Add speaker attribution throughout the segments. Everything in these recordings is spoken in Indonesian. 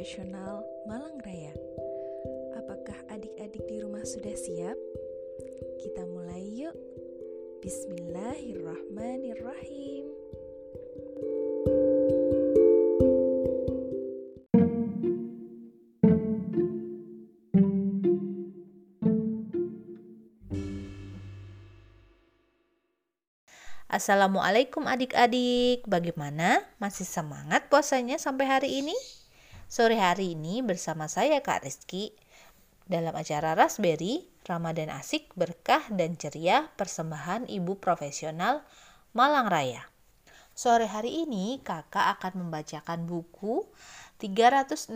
Speaker 1: Profesional Malang Raya. Apakah adik-adik di rumah sudah siap? Kita mulai yuk. Bismillahirrahmanirrahim.
Speaker 2: Assalamualaikum adik-adik, bagaimana? Masih semangat puasanya sampai hari ini? Sore hari ini bersama saya Kak Rizky dalam acara Raspberry, Ramadan Asik, Berkah dan Ceria Persembahan Ibu Profesional Malang Raya. Sore hari ini kakak akan membacakan buku 365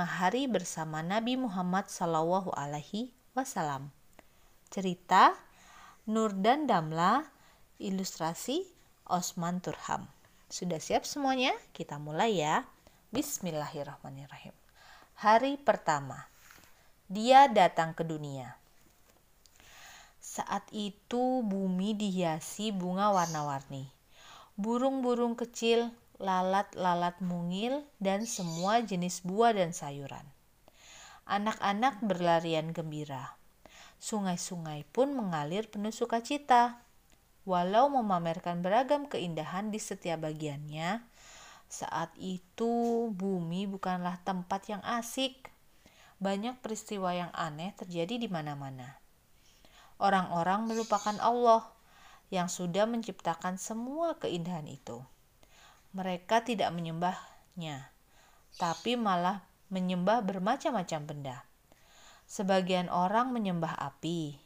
Speaker 2: hari bersama Nabi Muhammad Sallallahu Alaihi Wasallam. Cerita Nur dan Damla Ilustrasi Osman Turham. Sudah siap semuanya? Kita mulai ya. Bismillahirrahmanirrahim. Hari pertama. Dia datang ke dunia. Saat itu bumi dihiasi bunga warna-warni. Burung-burung kecil, lalat-lalat mungil, dan semua jenis buah dan sayuran. Anak-anak berlarian gembira. Sungai-sungai pun mengalir penuh sukacita walau memamerkan beragam keindahan di setiap bagiannya, saat itu bumi bukanlah tempat yang asik. Banyak peristiwa yang aneh terjadi di mana-mana. Orang-orang melupakan Allah yang sudah menciptakan semua keindahan itu. Mereka tidak menyembahnya, tapi malah menyembah bermacam-macam benda. Sebagian orang menyembah api,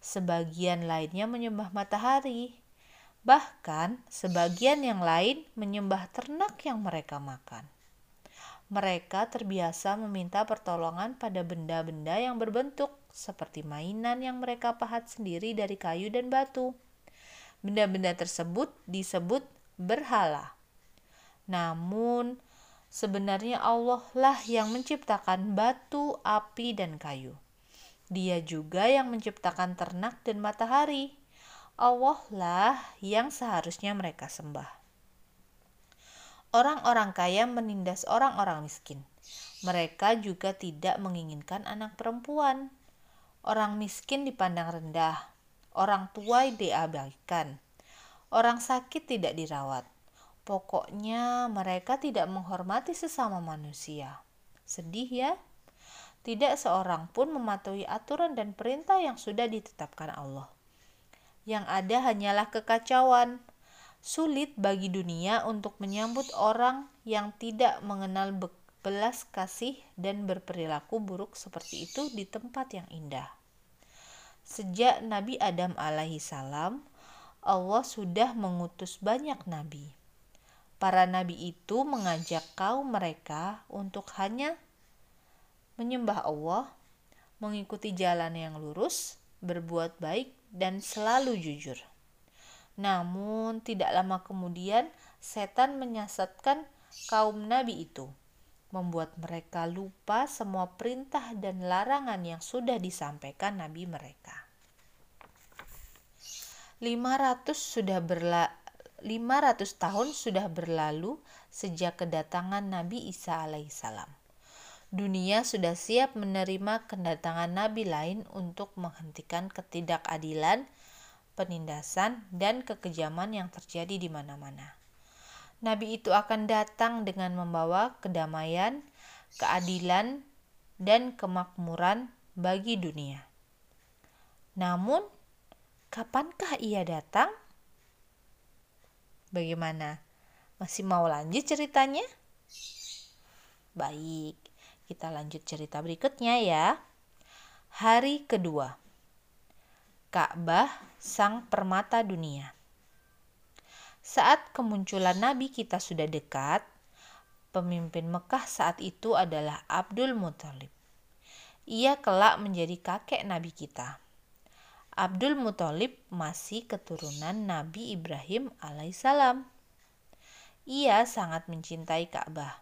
Speaker 2: sebagian lainnya menyembah matahari. Bahkan sebagian yang lain menyembah ternak yang mereka makan. Mereka terbiasa meminta pertolongan pada benda-benda yang berbentuk seperti mainan yang mereka pahat sendiri dari kayu dan batu. Benda-benda tersebut disebut berhala. Namun, sebenarnya Allah lah yang menciptakan batu, api, dan kayu. Dia juga yang menciptakan ternak dan matahari. Allah lah yang seharusnya mereka sembah. Orang-orang kaya menindas orang-orang miskin. Mereka juga tidak menginginkan anak perempuan. Orang miskin dipandang rendah, orang tua diabaikan, orang sakit tidak dirawat. Pokoknya mereka tidak menghormati sesama manusia. Sedih ya? Tidak seorang pun mematuhi aturan dan perintah yang sudah ditetapkan Allah. Yang ada hanyalah kekacauan. Sulit bagi dunia untuk menyambut orang yang tidak mengenal belas kasih dan berperilaku buruk seperti itu di tempat yang indah. Sejak Nabi Adam alaihi salam, Allah sudah mengutus banyak nabi. Para nabi itu mengajak kaum mereka untuk hanya menyembah Allah, mengikuti jalan yang lurus, berbuat baik, dan selalu jujur. Namun, tidak lama kemudian setan menyesatkan kaum nabi itu, membuat mereka lupa semua perintah dan larangan yang sudah disampaikan nabi mereka. 500 sudah berla 500 tahun sudah berlalu sejak kedatangan Nabi Isa alaihissalam dunia sudah siap menerima kedatangan nabi lain untuk menghentikan ketidakadilan, penindasan, dan kekejaman yang terjadi di mana-mana. Nabi itu akan datang dengan membawa kedamaian, keadilan, dan kemakmuran bagi dunia. Namun, kapankah ia datang? Bagaimana? Masih mau lanjut ceritanya? Baik, kita lanjut cerita berikutnya ya. Hari kedua. Ka'bah sang permata dunia. Saat kemunculan nabi kita sudah dekat, pemimpin Mekah saat itu adalah Abdul Muthalib. Ia kelak menjadi kakek nabi kita. Abdul Muthalib masih keturunan Nabi Ibrahim alaihissalam. Ia sangat mencintai Ka'bah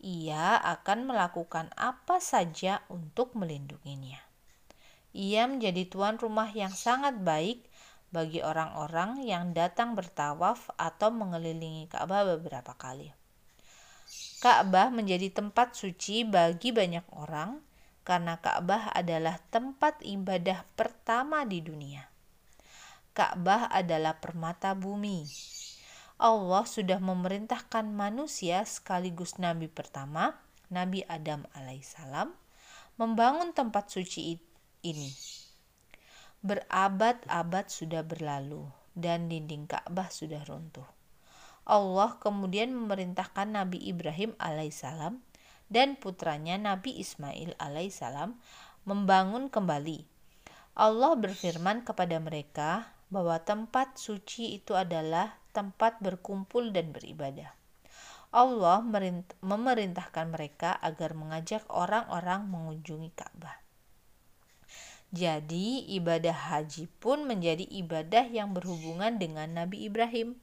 Speaker 2: ia akan melakukan apa saja untuk melindunginya. Ia menjadi tuan rumah yang sangat baik bagi orang-orang yang datang bertawaf atau mengelilingi Ka'bah beberapa kali. Ka'bah menjadi tempat suci bagi banyak orang karena Ka'bah adalah tempat ibadah pertama di dunia. Ka'bah adalah permata bumi. Allah sudah memerintahkan manusia sekaligus nabi pertama, Nabi Adam alaihissalam, membangun tempat suci ini. Berabad-abad sudah berlalu dan dinding Ka'bah sudah runtuh. Allah kemudian memerintahkan Nabi Ibrahim alaihissalam dan putranya Nabi Ismail alaihissalam membangun kembali. Allah berfirman kepada mereka bahwa tempat suci itu adalah tempat berkumpul dan beribadah. Allah memerintahkan mereka agar mengajak orang-orang mengunjungi Ka'bah. Jadi, ibadah haji pun menjadi ibadah yang berhubungan dengan Nabi Ibrahim.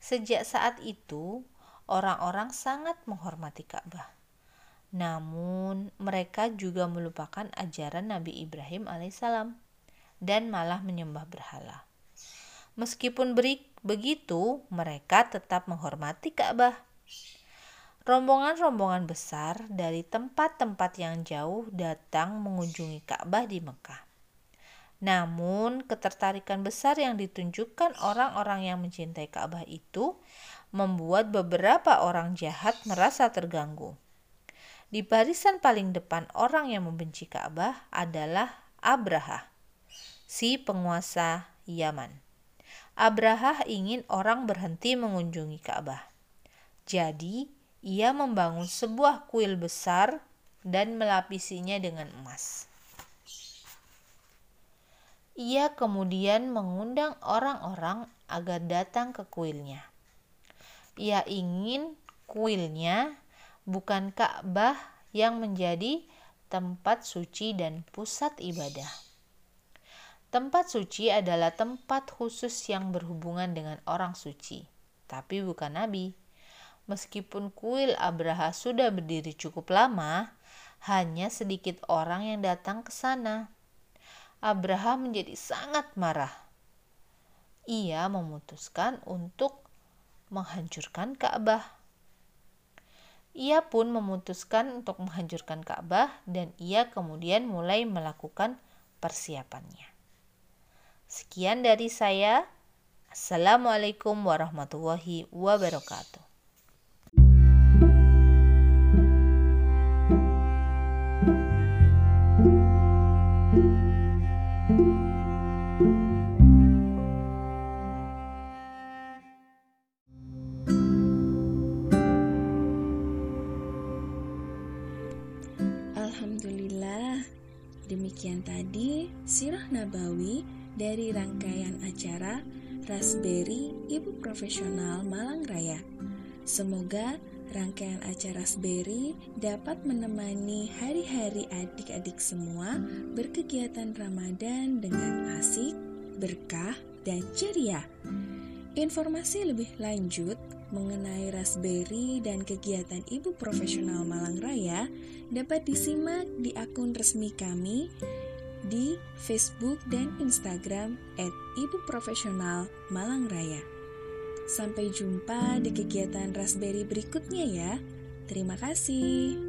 Speaker 2: Sejak saat itu, orang-orang sangat menghormati Ka'bah. Namun, mereka juga melupakan ajaran Nabi Ibrahim alaihissalam dan malah menyembah berhala. Meskipun beri, begitu, mereka tetap menghormati Ka'bah Rombongan-rombongan besar dari tempat-tempat yang jauh datang mengunjungi Ka'bah di Mekah. Namun, ketertarikan besar yang ditunjukkan orang-orang yang mencintai Ka'bah itu membuat beberapa orang jahat merasa terganggu. Di barisan paling depan orang yang membenci Ka'bah adalah Abraha, si penguasa Yaman. Abraha ingin orang berhenti mengunjungi Ka'bah. Jadi, ia membangun sebuah kuil besar dan melapisinya dengan emas. Ia kemudian mengundang orang-orang agar datang ke kuilnya. Ia ingin kuilnya bukan Ka'bah yang menjadi tempat suci dan pusat ibadah. Tempat suci adalah tempat khusus yang berhubungan dengan orang suci, tapi bukan nabi. Meskipun kuil Abraha sudah berdiri cukup lama, hanya sedikit orang yang datang ke sana. Abraha menjadi sangat marah. Ia memutuskan untuk menghancurkan Ka'bah. Ia pun memutuskan untuk menghancurkan Ka'bah dan ia kemudian mulai melakukan persiapannya. Sekian dari saya. Assalamualaikum warahmatullahi wabarakatuh.
Speaker 1: Alhamdulillah, demikian tadi Sirah Nabawi dari rangkaian acara Raspberry Ibu Profesional Malang Raya. Semoga rangkaian acara Raspberry dapat menemani hari-hari adik-adik semua berkegiatan Ramadan dengan asik, berkah, dan ceria. Informasi lebih lanjut mengenai Raspberry dan kegiatan Ibu Profesional Malang Raya dapat disimak di akun resmi kami di Facebook dan Instagram at Ibu Profesional Malang Raya. Sampai jumpa di kegiatan Raspberry berikutnya ya. Terima kasih.